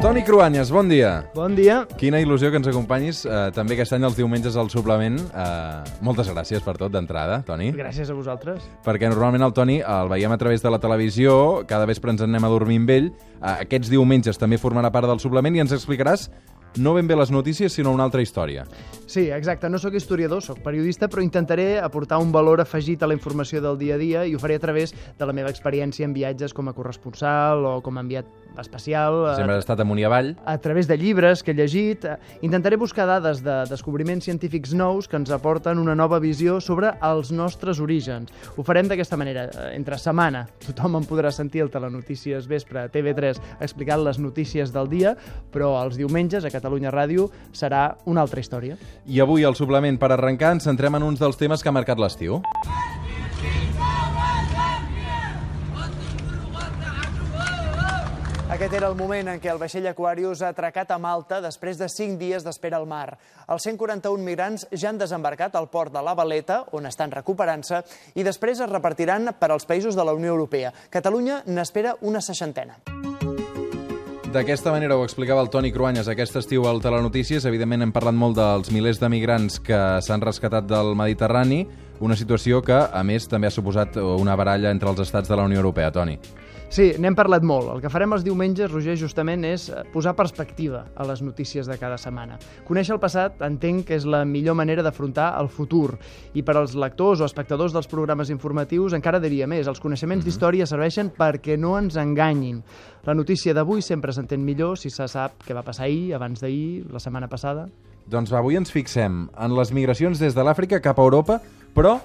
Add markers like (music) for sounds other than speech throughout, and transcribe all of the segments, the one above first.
Toni Cruanyes, bon dia. Bon dia. Quina il·lusió que ens acompanyis eh, també aquest any els diumenges al suplement. Eh, moltes gràcies per tot d'entrada, Toni. Gràcies a vosaltres. Perquè normalment el Toni el veiem a través de la televisió, cada vespre ens en anem a dormir amb ell. Eh, aquests diumenges també formarà part del suplement i ens explicaràs no ben bé les notícies, sinó una altra història. Sí, exacte. No sóc historiador, sóc periodista, però intentaré aportar un valor afegit a la informació del dia a dia i ho faré a través de la meva experiència en viatges com a corresponsal o com a enviat especial. Sempre has estat amunt i avall. A través de llibres que he llegit. Intentaré buscar dades de descobriments científics nous que ens aporten una nova visió sobre els nostres orígens. Ho farem d'aquesta manera. Entre setmana tothom em podrà sentir el Telenotícies Vespre a TV3 explicant les notícies del dia, però els diumenges a Catalunya Ràdio serà una altra història. I avui al suplement per arrencar ens centrem en uns dels temes que ha marcat l'estiu. Aquest era el moment en què el vaixell Aquarius ha atracat a Malta després de 5 dies d'espera al mar. Els 141 migrants ja han desembarcat al port de la Valeta, on estan recuperant-se, i després es repartiran per als països de la Unió Europea. Catalunya n'espera una seixantena. D'aquesta manera ho explicava el Toni Cruanyes aquest estiu al Telenotícies. Evidentment hem parlat molt dels milers de migrants que s'han rescatat del Mediterrani, una situació que, a més, també ha suposat una baralla entre els estats de la Unió Europea, Toni. Sí, n'hem parlat molt. El que farem els diumenges, Roger, justament és eh, posar perspectiva a les notícies de cada setmana. Conèixer el passat entenc que és la millor manera d'afrontar el futur. I per als lectors o espectadors dels programes informatius encara diria més. Els coneixements d'història serveixen perquè no ens enganyin. La notícia d'avui sempre s'entén millor si se sap què va passar ahir, abans d'ahir, la setmana passada. Doncs va, avui ens fixem en les migracions des de l'Àfrica cap a Europa, però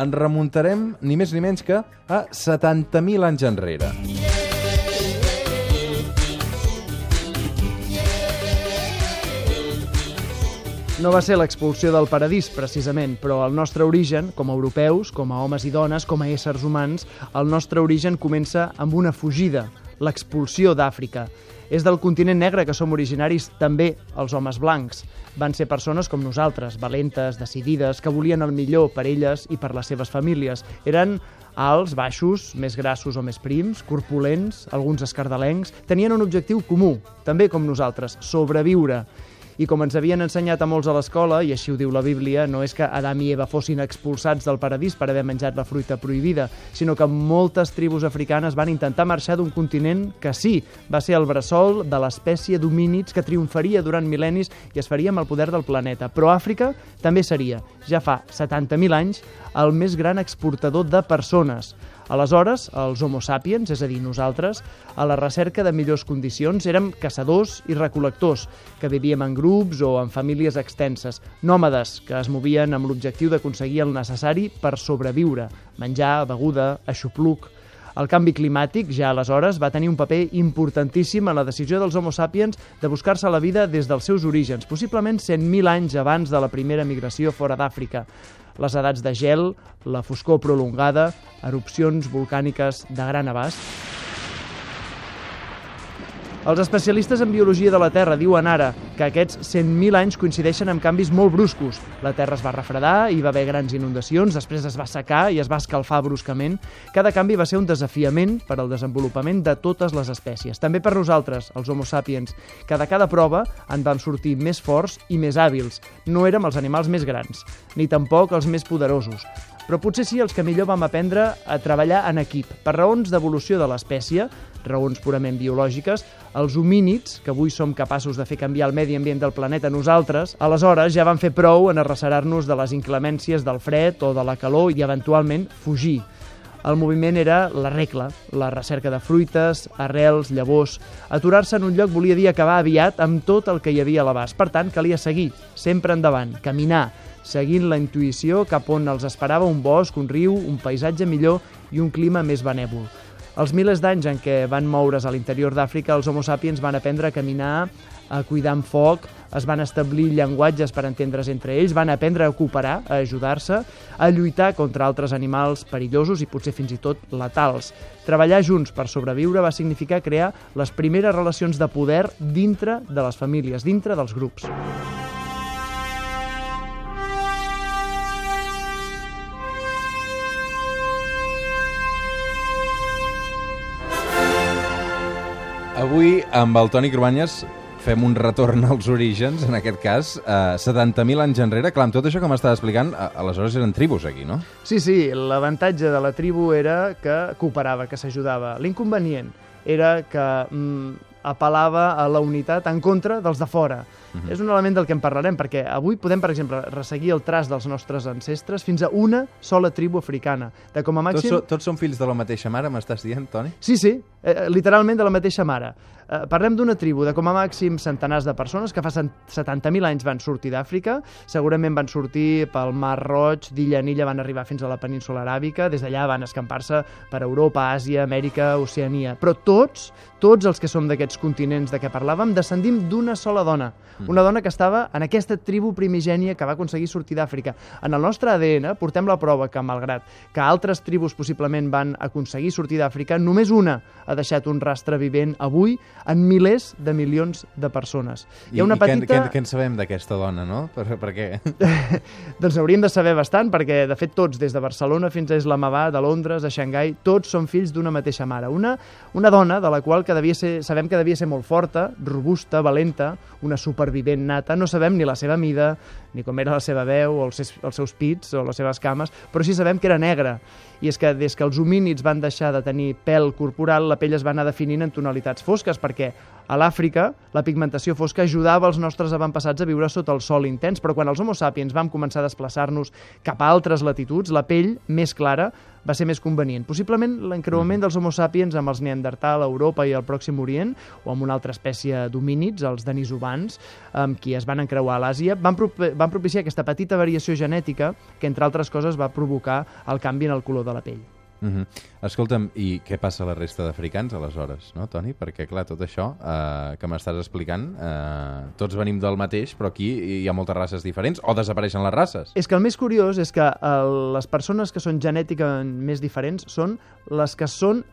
ens remuntarem ni més ni menys que a 70.000 anys enrere. No va ser l'expulsió del paradís, precisament, però el nostre origen, com a europeus, com a homes i dones, com a éssers humans, el nostre origen comença amb una fugida, l'expulsió d'Àfrica. És del continent negre que som originaris també els homes blancs. Van ser persones com nosaltres, valentes, decidides, que volien el millor per elles i per les seves famílies. Eren alts, baixos, més grassos o més prims, corpulents, alguns escardalencs, tenien un objectiu comú, també com nosaltres, sobreviure. I com ens havien ensenyat a molts a l'escola, i així ho diu la Bíblia, no és que Adam i Eva fossin expulsats del paradís per haver menjat la fruita prohibida, sinó que moltes tribus africanes van intentar marxar d'un continent que sí, va ser el bressol de l'espècie d'homínids que triomfaria durant mil·lennis i es faria amb el poder del planeta. Però Àfrica també seria, ja fa 70.000 anys, el més gran exportador de persones. Aleshores, els homo sapiens, és a dir, nosaltres, a la recerca de millors condicions, érem caçadors i recol·lectors, que vivíem en grups o en famílies extenses, nòmades, que es movien amb l'objectiu d'aconseguir el necessari per sobreviure, menjar, beguda, aixopluc, el canvi climàtic, ja aleshores, va tenir un paper importantíssim en la decisió dels homo sapiens de buscar-se la vida des dels seus orígens, possiblement 100.000 anys abans de la primera migració fora d'Àfrica. Les edats de gel, la foscor prolongada, erupcions volcàniques de gran abast... Els especialistes en biologia de la Terra diuen ara que aquests 100.000 anys coincideixen amb canvis molt bruscos. La Terra es va refredar, hi va haver grans inundacions, després es va secar i es va escalfar bruscament. Cada canvi va ser un desafiament per al desenvolupament de totes les espècies. També per nosaltres, els homo sapiens, que de cada prova en vam sortir més forts i més hàbils. No érem els animals més grans, ni tampoc els més poderosos però potser sí els que millor vam aprendre a treballar en equip. Per raons d'evolució de l'espècie, raons purament biològiques, els homínids, que avui som capaços de fer canviar el medi ambient del planeta nosaltres, aleshores ja van fer prou en arrecerar-nos de les inclemències del fred o de la calor i eventualment fugir. El moviment era la regla, la recerca de fruites, arrels, llavors... Aturar-se en un lloc volia dir acabar aviat amb tot el que hi havia a l'abast. Per tant, calia seguir, sempre endavant, caminar, seguint la intuïció cap on els esperava un bosc, un riu, un paisatge millor i un clima més benèvol. Els milers d'anys en què van moure's a l'interior d'Àfrica, els homo sapiens van aprendre a caminar, a cuidar amb foc, es van establir llenguatges per entendre's entre ells, van aprendre a cooperar, a ajudar-se, a lluitar contra altres animals perillosos i potser fins i tot letals. Treballar junts per sobreviure va significar crear les primeres relacions de poder dintre de les famílies, dintre dels grups. Avui, amb el Toni Cruanyes, fem un retorn als orígens, en aquest cas, eh, 70.000 anys enrere. Clar, amb tot això que m'estava explicant, a- aleshores eren tribus aquí, no? Sí, sí, l'avantatge de la tribu era que cooperava, que s'ajudava. L'inconvenient era que mm, apel·lava a la unitat en contra dels de fora. Mhm. És un element del que en parlarem, perquè avui podem, per exemple, resseguir el traç dels nostres ancestres fins a una sola tribu africana. De com a Tots, màxim... so, tots són fills de la mateixa mare, m'estàs dient, Toni? Sí, sí, eh, literalment de la mateixa mare. Eh, parlem d'una tribu de com a màxim centenars de persones que fa cent- 70.000 anys van sortir d'Àfrica, segurament van sortir pel Mar Roig, d'illa en illa van arribar fins a la península aràbica, des d'allà van escampar-se per Europa, Àsia, Amèrica, Oceania. Però tots, tots els que som d'aquests continents de què parlàvem, descendim d'una sola dona. Una dona que estava en aquesta tribu primigènia que va aconseguir sortir d'Àfrica. En el nostre ADN portem la prova que, malgrat que altres tribus possiblement van aconseguir sortir d'Àfrica, només una ha deixat un rastre vivent avui en milers de milions de persones. Hi ha una I què, petita... què, què en sabem d'aquesta dona, no? Per, per què? (laughs) Doncs hauríem de saber bastant, perquè de fet tots, des de Barcelona fins a Islamabad, a Londres, a Xangai, tots són fills d'una mateixa mare. Una, una dona de la qual que devia ser, sabem que devia ser molt forta, robusta, valenta, una supervivent nata, no sabem ni la seva mida, ni com era la seva veu, o els seus, els seus pits, o les seves cames, però sí sabem que era negra. I és que des que els homínids van deixar de tenir pèl corporal, la pell es va anar definint en tonalitats fosques, perquè a l'Àfrica la pigmentació fosca ajudava els nostres avantpassats a viure sota el sol intens, però quan els homo sapiens vam començar a desplaçar-nos cap a altres latituds, la pell més clara va ser més convenient. Possiblement l'encreuament dels homo sapiens amb els neandertal a Europa i al Pròxim Orient, o amb una altra espècie d'homínids, els denisovans, amb qui es van encreuar a l'Àsia, van, prop van propiciar aquesta petita variació genètica que, entre altres coses, va provocar el canvi en el color de la pell. Uh -huh. Escolta'm, i què passa a la resta d'africans, aleshores, no, Toni? Perquè, clar, tot això eh, que m'estàs explicant, eh, tots venim del mateix, però aquí hi ha moltes races diferents, o desapareixen les races. És que el més curiós és que el, les persones que són genèticament més diferents són les que són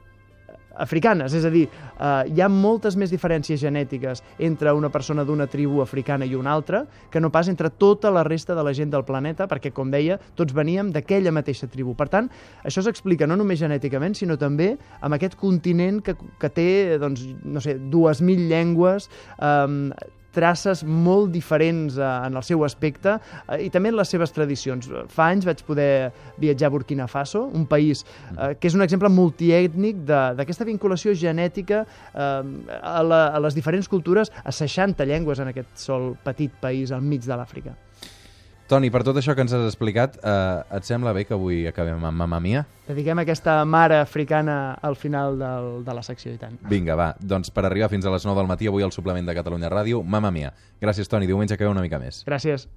africanes, és a dir, eh, hi ha moltes més diferències genètiques entre una persona d'una tribu africana i una altra que no pas entre tota la resta de la gent del planeta, perquè, com deia, tots veníem d'aquella mateixa tribu. Per tant, això s'explica no només genèticament, sinó també amb aquest continent que, que té, doncs, no sé, 2.000 llengües, eh, traces molt diferents eh, en el seu aspecte eh, i també en les seves tradicions. Fa anys vaig poder viatjar a Burkina Faso, un país eh, que és un exemple multiètnic de- d'aquesta vinculació genètica eh, a, la, a les diferents cultures, a 60 llengües en aquest sol petit país al mig de l'Àfrica. Toni, per tot això que ens has explicat, eh, et sembla bé que avui acabem amb Mamma Mia? Dediquem aquesta mare africana al final del, de la secció i tant. Vinga, va, doncs per arribar fins a les 9 del matí avui al suplement de Catalunya Ràdio, Mamma Mia. Gràcies, Toni, diumenge que ve una mica més. Gràcies.